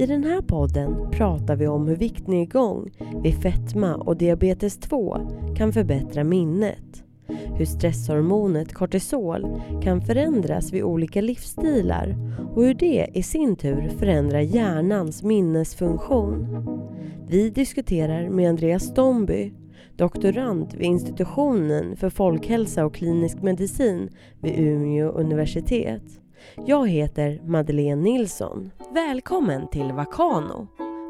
I den här podden pratar vi om hur viktnedgång vid fetma och diabetes 2 kan förbättra minnet. Hur stresshormonet kortisol kan förändras vid olika livsstilar och hur det i sin tur förändrar hjärnans minnesfunktion. Vi diskuterar med Andreas Stomby, doktorand vid institutionen för folkhälsa och klinisk medicin vid Umeå universitet. Jag heter Madeleine Nilsson. Välkommen till Vakano.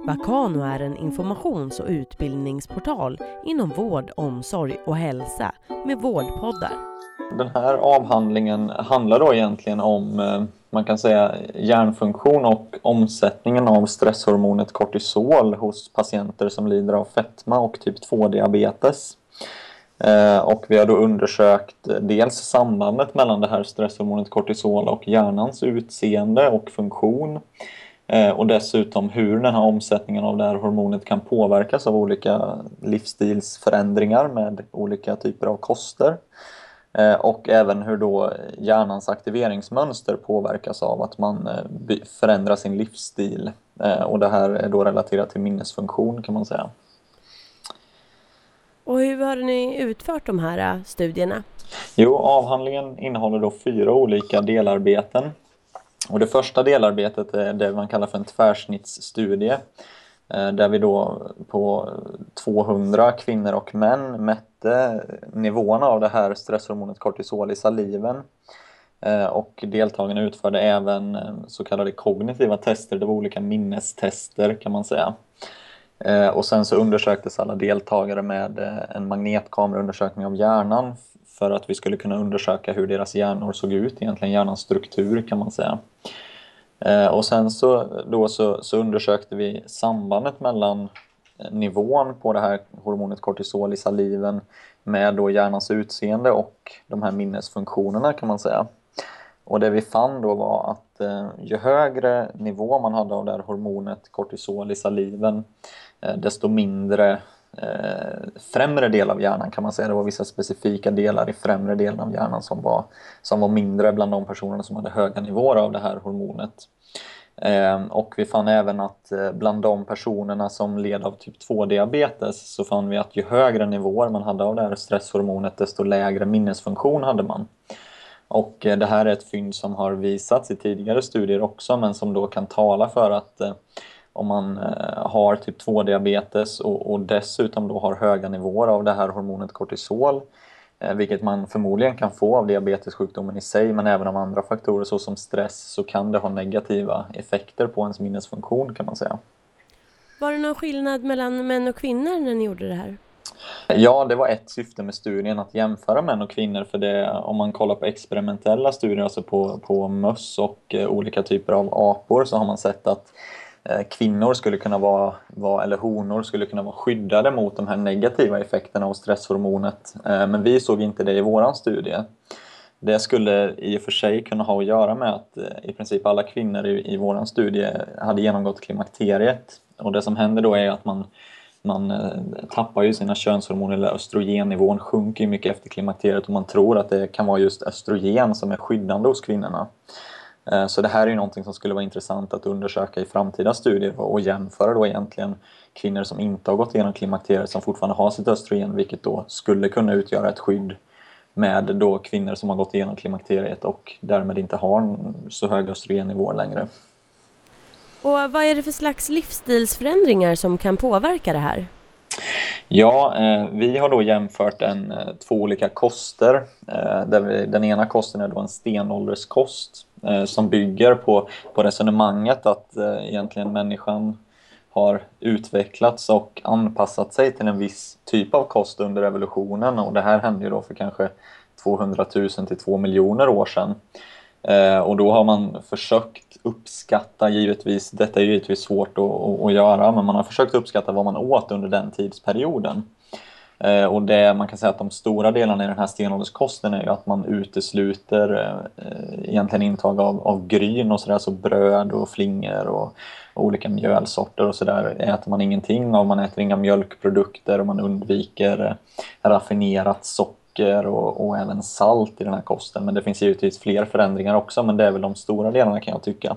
Vakano är en informations och utbildningsportal inom vård, omsorg och hälsa med vårdpoddar. Den här avhandlingen handlar då egentligen om, eh, man kan säga, hjärnfunktion och omsättningen av stresshormonet kortisol hos patienter som lider av fetma och typ 2-diabetes. Eh, och vi har då undersökt dels sambandet mellan det här stresshormonet kortisol och hjärnans utseende och funktion. Eh, och dessutom hur den här omsättningen av det här hormonet kan påverkas av olika livsstilsförändringar med olika typer av koster. Eh, och även hur då hjärnans aktiveringsmönster påverkas av att man förändrar sin livsstil. Och det här är då relaterat till minnesfunktion kan man säga. Och hur har ni utfört de här äh, studierna? Jo, avhandlingen innehåller då fyra olika delarbeten. Och det första delarbetet är det man kallar för en tvärsnittsstudie. Eh, där vi då på 200 kvinnor och män mätte nivåerna av det här stresshormonet kortisol i saliven. Eh, och deltagarna utförde även eh, så kallade kognitiva tester, det var olika minnestester kan man säga. Eh, och sen så undersöktes alla deltagare med eh, en magnetkameraundersökning av hjärnan för att vi skulle kunna undersöka hur deras hjärnor såg ut, egentligen hjärnans struktur kan man säga. Eh, och sen så, då så, så undersökte vi sambandet mellan eh, nivån på det här hormonet kortisol i saliven med då hjärnans utseende och de här minnesfunktionerna kan man säga. Och det vi fann då var att eh, ju högre nivå man hade av det här hormonet kortisol i saliven Eh, desto mindre eh, främre del av hjärnan kan man säga. Det var vissa specifika delar i främre delen av hjärnan som var, som var mindre bland de personerna som hade höga nivåer av det här hormonet. Eh, och vi fann även att eh, bland de personerna som led av typ 2-diabetes så fann vi att ju högre nivåer man hade av det här stresshormonet desto lägre minnesfunktion hade man. Och eh, det här är ett fynd som har visats i tidigare studier också men som då kan tala för att eh, om man eh, har typ 2-diabetes och, och, dessutom då har höga nivåer av det här hormonet kortisol, vilket man förmodligen kan få av diabetessjukdomen i sig, men även av andra faktorer såsom stress, så kan det ha negativa effekter på ens minnesfunktion kan man säga. Var det någon skillnad mellan män och kvinnor när ni gjorde det här? Ja, det var ett syfte med studien, att jämföra män och kvinnor. För det, om man kollar på experimentella studier, alltså på, på möss och eh, olika typer av apor, så har man sett att eh, kvinnor skulle kunna vara, vara, eller honor skulle kunna vara skyddade mot de här negativa effekterna av stresshormonet. Eh, men vi såg inte det i våran studie. Det skulle i och för sig kunna ha att göra med att i princip alla kvinnor i, i våran studie hade genomgått klimakteriet. Och det som händer då är att man, man eh, tappar ju sina könshormoner, eller östrogennivån sjunker mycket efter klimakteriet och man tror att det kan vara just östrogen som är skyddande hos kvinnorna. Eh, så det här är ju någonting som skulle vara intressant att undersöka i framtida studier och jämföra då egentligen kvinnor som inte har gått igenom klimakteriet som fortfarande har sitt östrogen vilket då skulle kunna utgöra ett skydd med då kvinnor som har gått igenom klimakteriet och därmed inte har så höga östrogennivåer längre. Och vad är det för slags livsstilsförändringar som kan påverka det här? Ja, eh, vi har då jämfört en, eh, två olika koster. Eh, där vi, den ena kosten är då en stenålderskost eh, som bygger på, på resonemanget att eh, egentligen människan har utvecklats och anpassat sig till en viss typ av kost under evolutionen och det här hände ju då för kanske 200 000 till 2 miljoner år sedan. Eh, och då har man försökt uppskatta givetvis, detta är givetvis svårt att, att, att, göra, men man har försökt uppskatta vad man åt under den tidsperioden. Eh, och det man kan säga att de stora delarna i den här stenålderskosten är ju att man utesluter eh, egentligen intag av, av gryn och sådär, så bröd och flingor och, och olika mjölsorter och sådär äter man ingenting av. Man äter inga mjölkprodukter och man undviker eh, raffinerat socker och, och, även salt i den här kosten. Men det finns givetvis fler förändringar också, men det är väl de stora delarna kan jag tycka.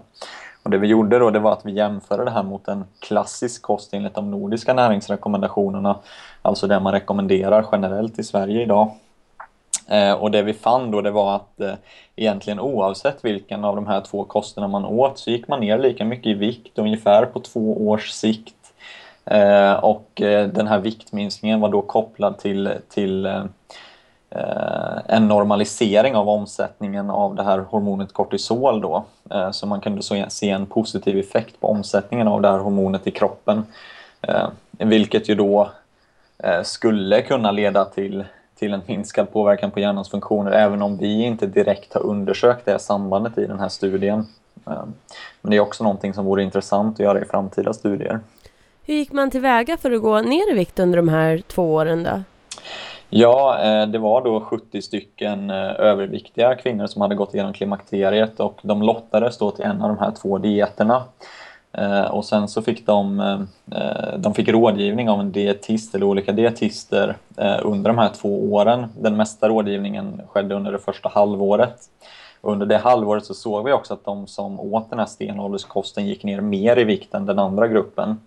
Och det vi gjorde då det var att vi jämförde det här mot en klassisk kost enligt de nordiska näringsrekommendationerna. Alltså det man rekommenderar generellt i Sverige idag. Eh, och det vi fann då det var att eh, egentligen oavsett vilken av de här två kosterna man åt så gick man ner lika mycket i vikt ungefär på två års sikt. Eh, och eh, den här viktminskningen var då kopplad till, till eh, Eh, en normalisering av omsättningen av det här hormonet kortisol då. Eh, så man kunde så se en positiv effekt på omsättningen av det här hormonet i kroppen. Eh, vilket ju då eh, skulle kunna leda till till en minskad påverkan på hjärnans funktioner även om vi inte direkt har undersökt det sambandet i den här studien. Men det är också någonting som vore intressant att göra i framtida studier. Hur gick man tillväga för att gå ner i vikt under de här två åren då? Ja, eh, det var då 70 stycken eh, överviktiga kvinnor som hade gått igenom klimakteriet och de lottades då till en av de här två dieterna. Eh, och sen så fick de, de fick rådgivning av en dietist eller olika dietister under de här två åren. Den mesta rådgivningen skedde under det första halvåret. Under det halvåret så såg vi också att de som åt den här stenålderskosten gick ner mer i vikt än den andra gruppen.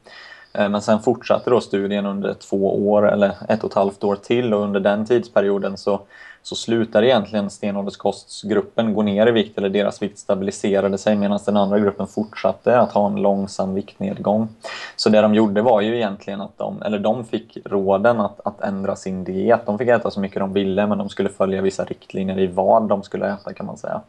Eh, men sen fortsatte då studien under två år eller ett och ett halvt år till och under den tidsperioden så så slutade egentligen stenålderskostgruppen gå ner i vikt eller deras vikt stabiliserade sig medan den andra gruppen fortsatte att ha en långsam viktnedgång. Så det de gjorde var ju egentligen att de, eller de fick råden att, att ändra sin diet. De fick äta så mycket de ville men de skulle följa vissa riktlinjer i vad de skulle äta kan man säga.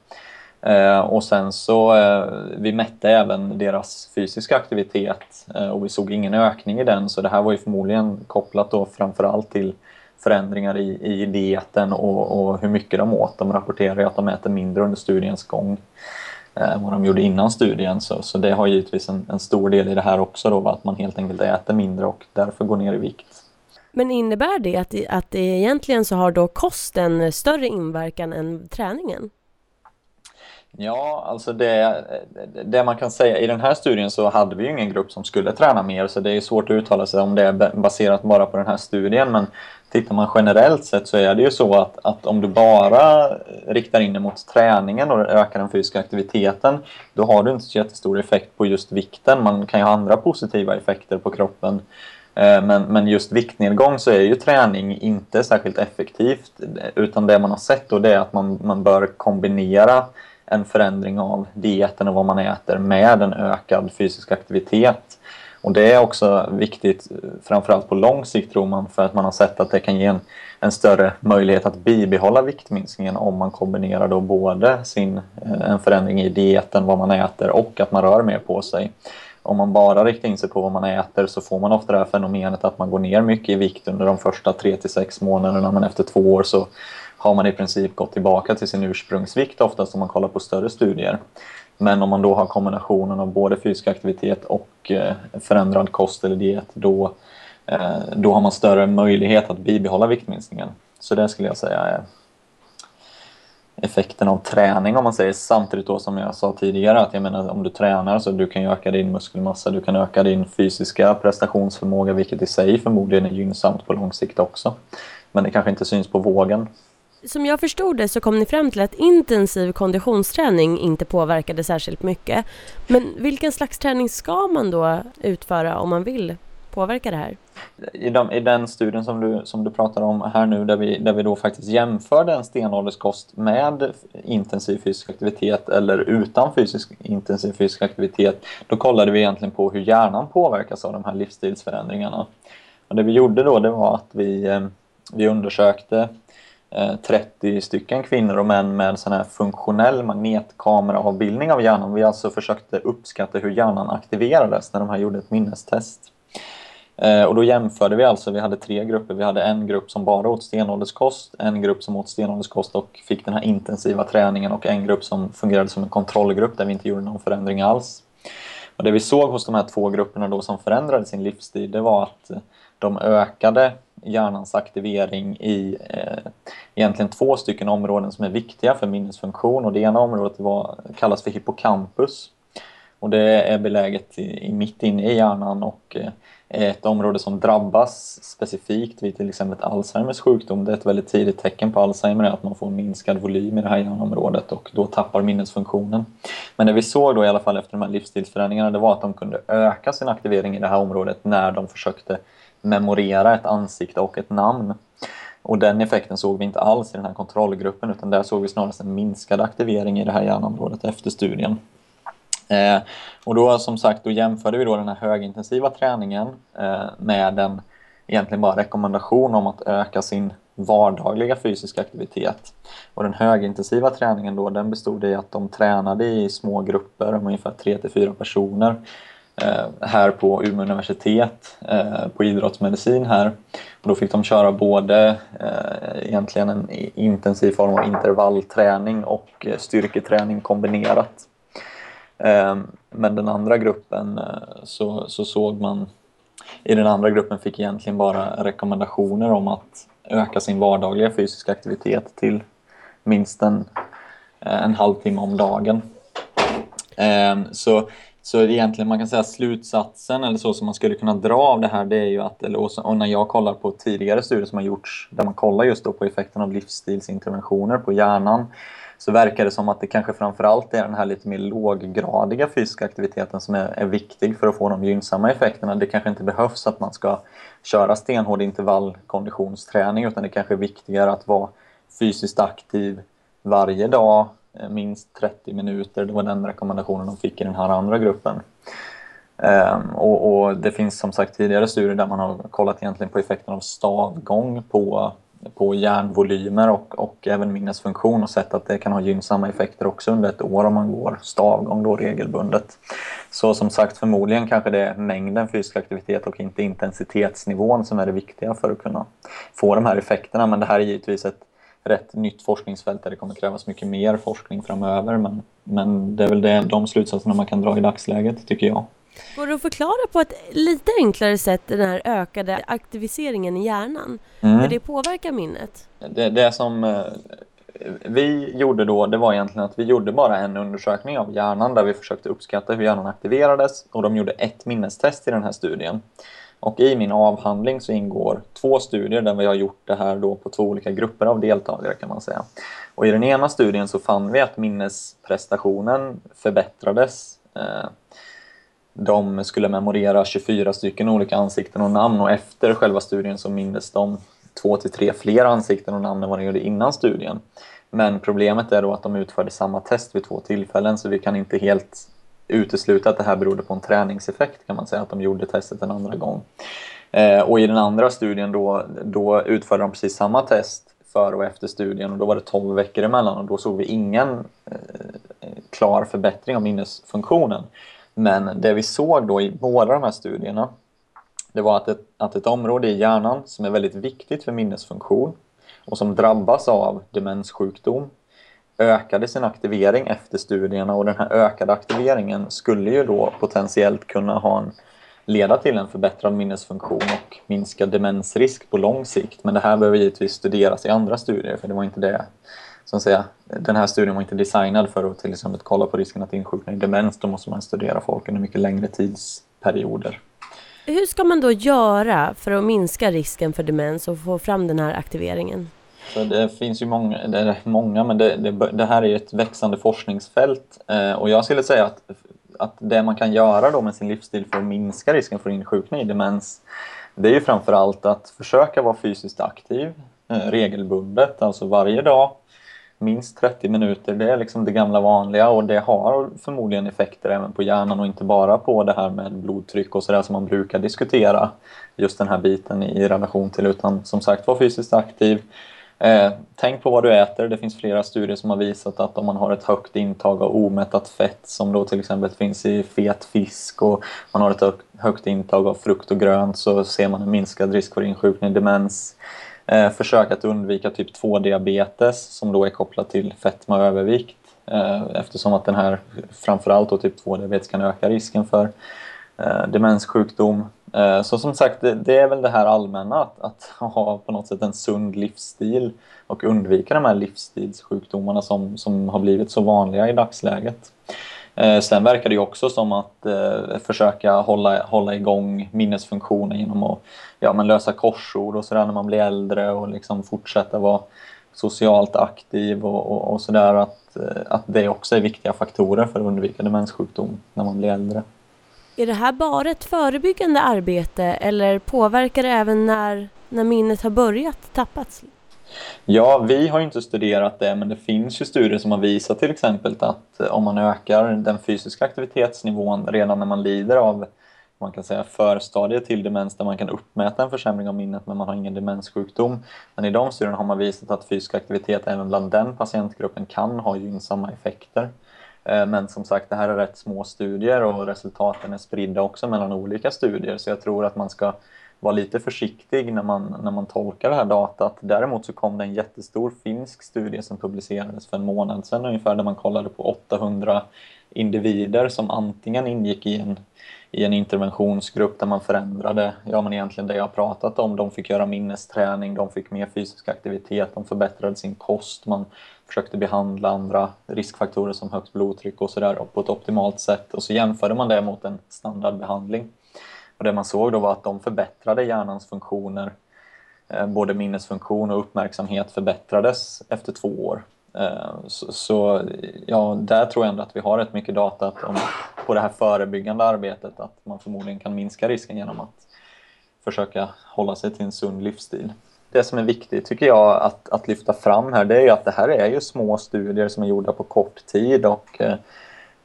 Eh, och sen så, eh, vi mätte även deras fysiska aktivitet eh, och vi såg ingen ökning i den så det här var ju förmodligen kopplat då framförallt till förändringar i, i dieten och, och, hur mycket de åt. De rapporterar ju att de äter mindre under studiens gång eh, än eh, vad de gjorde innan studien. Så, så det har givetvis en, en stor del i det här också då, att man helt enkelt äter mindre och därför går ner i vikt. Men innebär det att, att egentligen så har då kosten större inverkan än träningen? Ja, alltså det, det man kan säga, i den här studien så hade vi ju ingen grupp som skulle träna mer så det är svårt att uttala sig om det är baserat bara på den här studien men tittar man generellt sett så är det ju så att, att om du bara riktar in dig mot träningen och ökar den fysiska aktiviteten då har du inte så jättestor effekt på just vikten. Man kan ju ha andra positiva effekter på kroppen eh, men, men just viktnedgång så är ju träning inte särskilt effektivt utan det man har sett då det är att man, man bör kombinera en förändring av dieten och vad man äter med en ökad fysisk aktivitet. Och det är också viktigt, framförallt på lång sikt tror man, för att man har sett att det kan ge en, en större möjlighet att bibehålla viktminskningen om man kombinerar då både sin, eh, en förändring i dieten, vad man äter och att man rör mer på sig. Om man bara riktar in sig på vad man äter så får man ofta det här fenomenet att man går ner mycket i vikt under de första 3 till 6 månaderna men efter två år så har man i princip gått tillbaka till sin ursprungsvikt oftast om man kollar på större studier. Men om man då har kombinationen av både fysisk aktivitet och eh, förändrad kost eller diet då, eh, då har man större möjlighet att bibehålla viktminskningen. Så det skulle jag säga är effekten av träning om man säger samtidigt då som jag sa tidigare att jag menar om du tränar så du kan ju öka din muskelmassa, du kan öka din fysiska prestationsförmåga vilket i sig förmodligen är gynnsamt på lång sikt också. Men det kanske inte syns på vågen som jag förstod det så kom ni fram till att intensiv konditionsträning inte påverkade särskilt mycket. Men vilken slags träning ska man då utföra om man vill påverka det här? I, de, i den studien som du, som du pratar om här nu där vi, där vi då faktiskt jämförde en stenålderskost med intensiv fysisk aktivitet eller utan fysisk, intensiv fysisk aktivitet då kollade vi egentligen på hur hjärnan påverkas av de här livsstilsförändringarna. Och det vi gjorde då det var att vi, eh, vi undersökte Eh, 30 stycken kvinnor och män med sån här funktionell magnetkameraavbildning av hjärnan. Vi alltså försökte uppskatta hur hjärnan aktiverades när de här gjorde ett minnestest. Eh, och då jämförde vi alltså, vi hade tre grupper. Vi hade en grupp som bara åt stenålderskost, en grupp som åt stenålderskost och fick den här intensiva träningen och en grupp som fungerade som en kontrollgrupp där vi inte gjorde någon förändring alls. Och det vi såg hos de här två grupperna då som förändrade sin livsstil, det var att de ökade hjärnans aktivering i eh, egentligen två stycken områden som är viktiga för minnesfunktion och det ena området var, kallas för hippocampus Och det är beläget i, i mitt inne i hjärnan och eh, är ett område som drabbas specifikt vid till exempel Alzheimers sjukdom. Det är ett väldigt tidigt tecken på Alzheimer är att man får minskad volym i det här hjärnområdet och då tappar minnesfunktionen. Men det vi såg då i alla fall efter de här livsstilsförändringarna det var att de kunde öka sin aktivering i det här området när de försökte memorera ett ansikte och ett namn. Och den effekten såg vi inte alls i den här kontrollgruppen utan där såg vi snarast en minskad aktivering i det här hjärnområdet efter studien. Eh, och då som sagt, då jämförde vi då den här högintensiva träningen eh, med en egentligen bara rekommendation om att öka sin vardagliga fysiska aktivitet. Och den högintensiva träningen då, den bestod i att de tränade i små grupper om ungefär 3-4 personer Eh, här på Umeå universitet eh, på idrottsmedicin här. Och då fick de köra både eh, egentligen en intensiv form av intervallträning och styrketräning kombinerat. Men den andra gruppen så, så såg man i den andra gruppen fick egentligen bara rekommendationer om att öka sin vardagliga fysiska aktivitet till minst en, en halvtimme om dagen. Så, så egentligen man kan säga slutsatsen eller så som man skulle kunna dra av det här det är ju att, eller, och när jag kollar på tidigare studier som har gjorts där man kollar just då på effekten av livsstilsinterventioner på hjärnan så verkar det som att det kanske framförallt är den här lite mer låggradiga fysiska aktiviteten som är, är viktig för att få de gynnsamma effekterna. Det kanske inte behövs att man ska köra stenhård intervallkonditionsträning utan det kanske är viktigare att vara fysiskt aktiv varje dag, Eh, minst 30 minuter. Det var den rekommendationen de fick i den här andra gruppen. Um, och, och, det finns som sagt tidigare studier där man har kollat egentligen på effekten av stavgång på på hjärnvolymer och, och även minnesfunktion och sett att det kan ha gynnsamma effekter också under ett år om man går stavgång då regelbundet. Så som sagt förmodligen kanske det är mängden fysisk aktivitet och inte intensitetsnivån som är det viktiga för att kunna få de här effekterna men det här är givetvis ett rätt nytt forskningsfält där det kommer krävas mycket mer forskning framöver men, men det är väl det, de slutsatserna man kan dra i dagsläget tycker jag. Går det att förklara på ett lite enklare sätt den här ökade aktiviseringen i hjärnan? Mm. Hur det påverkar minnet? Det, det som eh, vi gjorde då, det var egentligen att vi gjorde bara en undersökning av hjärnan där vi försökte uppskatta hur hjärnan aktiverades och de gjorde ett minnestest i den här studien. Och i min avhandling så ingår två studier där vi har gjort det här då på två olika grupper av deltagare kan man säga. Och i den ena studien så fann vi att minnesprestationen förbättrades eh, de skulle memorera 24 stycken olika ansikten och namn och efter själva studien så mindes de två till tre fler ansikten och namn än vad de gjorde innan studien. Men problemet är då att de utförde samma test vid två tillfällen så vi kan inte helt utesluta att det här berodde på en träningseffekt kan man säga, att de gjorde testet en andra gång. Eh, och i den andra studien då, då utförde de precis samma test före och efter studien och då var det 12 veckor emellan och då såg vi ingen eh, klar förbättring av minnesfunktionen. Men det vi såg då i båda de här studierna det var att ett, att ett område i hjärnan som är väldigt viktigt för minnesfunktion och som drabbas av demenssjukdom ökade sin aktivering efter studierna och den här ökade aktiveringen skulle ju då potentiellt kunna ha en, leda till en förbättrad minnesfunktion och minskad demensrisk på lång sikt. Men det här behöver givetvis studeras i andra studier för det var inte det som säga, den här studien var inte designad för att till exempel kolla på risken att insjukna i demens. Då måste man studera folk under mycket längre tidsperioder. Hur ska man då göra för att minska risken för demens och få fram den här aktiveringen? Så det finns ju många, det är många men det, det, det här är ett växande forskningsfält eh, och jag skulle säga att, att det man kan göra då med sin livsstil för att minska risken för insjukna i demens det är ju framförallt att försöka vara fysiskt aktiv eh, regelbundet, alltså varje dag minst 30 minuter. Det är liksom det gamla vanliga och det har förmodligen effekter även på hjärnan och inte bara på det här med blodtryck och sådär som man brukar diskutera. Just den här biten i relation till utan som sagt var fysiskt aktiv. Eh, tänk på vad du äter. Det finns flera studier som har visat att om man har ett högt intag av omättat fett som då till exempel finns i fet fisk och man har ett högt intag av frukt och grönt så ser man en minskad risk för insjukning, demens, Eh, försök att undvika typ 2-diabetes som då är kopplat till fetma och övervikt eh, eftersom att den här framförallt då typ 2-diabetes kan öka risken för eh, demenssjukdom. Eh, så som sagt, det, är väl det här allmänna att, att, ha på något sätt en sund livsstil och undvika de här livsstilssjukdomarna som, som har blivit så vanliga i dagsläget. Eh, sen verkar det ju också som att eh, försöka hålla, hålla igång minnesfunktionen genom att ja, men lösa korsord och sådär när man blir äldre och liksom fortsätta vara socialt aktiv och, och, och sådär. Att, eh, att det också är viktiga faktorer för att undvika demenssjukdom när man blir äldre. Är det här bara ett förebyggande arbete eller påverkar det även när, när minnet har börjat tappas? Ja, vi har inte studerat det men det finns ju studier som har visat till exempel att eh, om man ökar den fysiska aktivitetsnivån redan när man lider av man kan säga förstadiet till demens där man kan uppmäta en försämring av minnet men man har ingen demenssjukdom. Men i de studierna har man visat att fysisk aktivitet även bland den patientgruppen kan ha gynnsamma effekter. Eh, men som sagt, det här är rätt små studier och resultaten är spridda också mellan olika studier så jag tror att man ska vara lite försiktig när man, när man tolkar det här datat. Däremot så kom det en jättestor finsk studie som publicerades för en månad sedan ungefär där man kollade på 800 individer som antingen ingick i en, i en interventionsgrupp där man förändrade, ja men egentligen det jag pratat om, de fick göra minnesträning, de fick mer fysisk aktivitet, de förbättrade sin kost, man försökte behandla andra riskfaktorer som högt blodtryck och sådär på ett optimalt sätt och så jämförde man det mot en standardbehandling. Och det man såg då var att de förbättrade hjärnans funktioner, eh, både minnesfunktion och uppmärksamhet förbättrades efter två år. Eh, så, så, ja, där tror jag ändå att vi har rätt mycket data om, på det här förebyggande arbetet, att man förmodligen kan minska risken genom att försöka hålla sig till en sund livsstil. Det som är viktigt tycker jag att, att lyfta fram här, det är ju att det här är ju små studier som är gjorda på kort tid och Eh,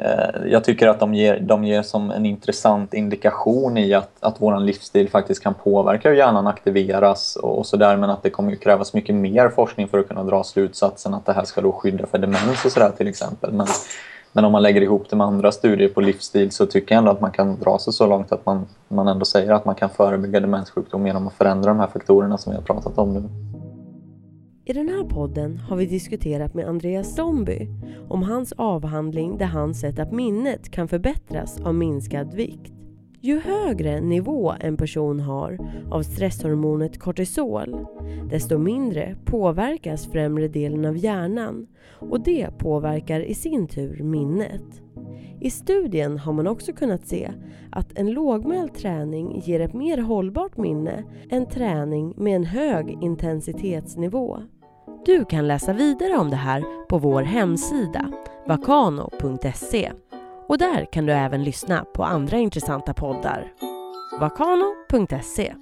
Eh, jag tycker att de ger, de ger som en intressant indikation i att, att vår livsstil faktiskt kan påverka hur hjärnan aktiveras och, och sådär men att det kommer krävas mycket mer forskning för att kunna dra slutsatsen att det här ska då skydda för demens och sådär till exempel. Men, men om man lägger ihop det med andra studier på livsstil så tycker jag ändå att man kan dra sig så långt att man, man ändå säger att man kan förebygga demenssjukdom genom att förändra de här faktorerna som vi har pratat om nu. I den här podden har vi diskuterat med Andreas Stomby om hans avhandling där han sett att minnet kan förbättras av minskad vikt. Ju högre nivå en person har av stresshormonet kortisol, desto mindre påverkas främre delen av hjärnan och det påverkar i sin tur minnet. I studien har man också kunnat se att en lågmäld träning ger ett mer hållbart minne än träning med en hög intensitetsnivå. Du kan läsa vidare om det här på vår hemsida vakano.se och där kan du även lyssna på andra intressanta poddar. vakano.se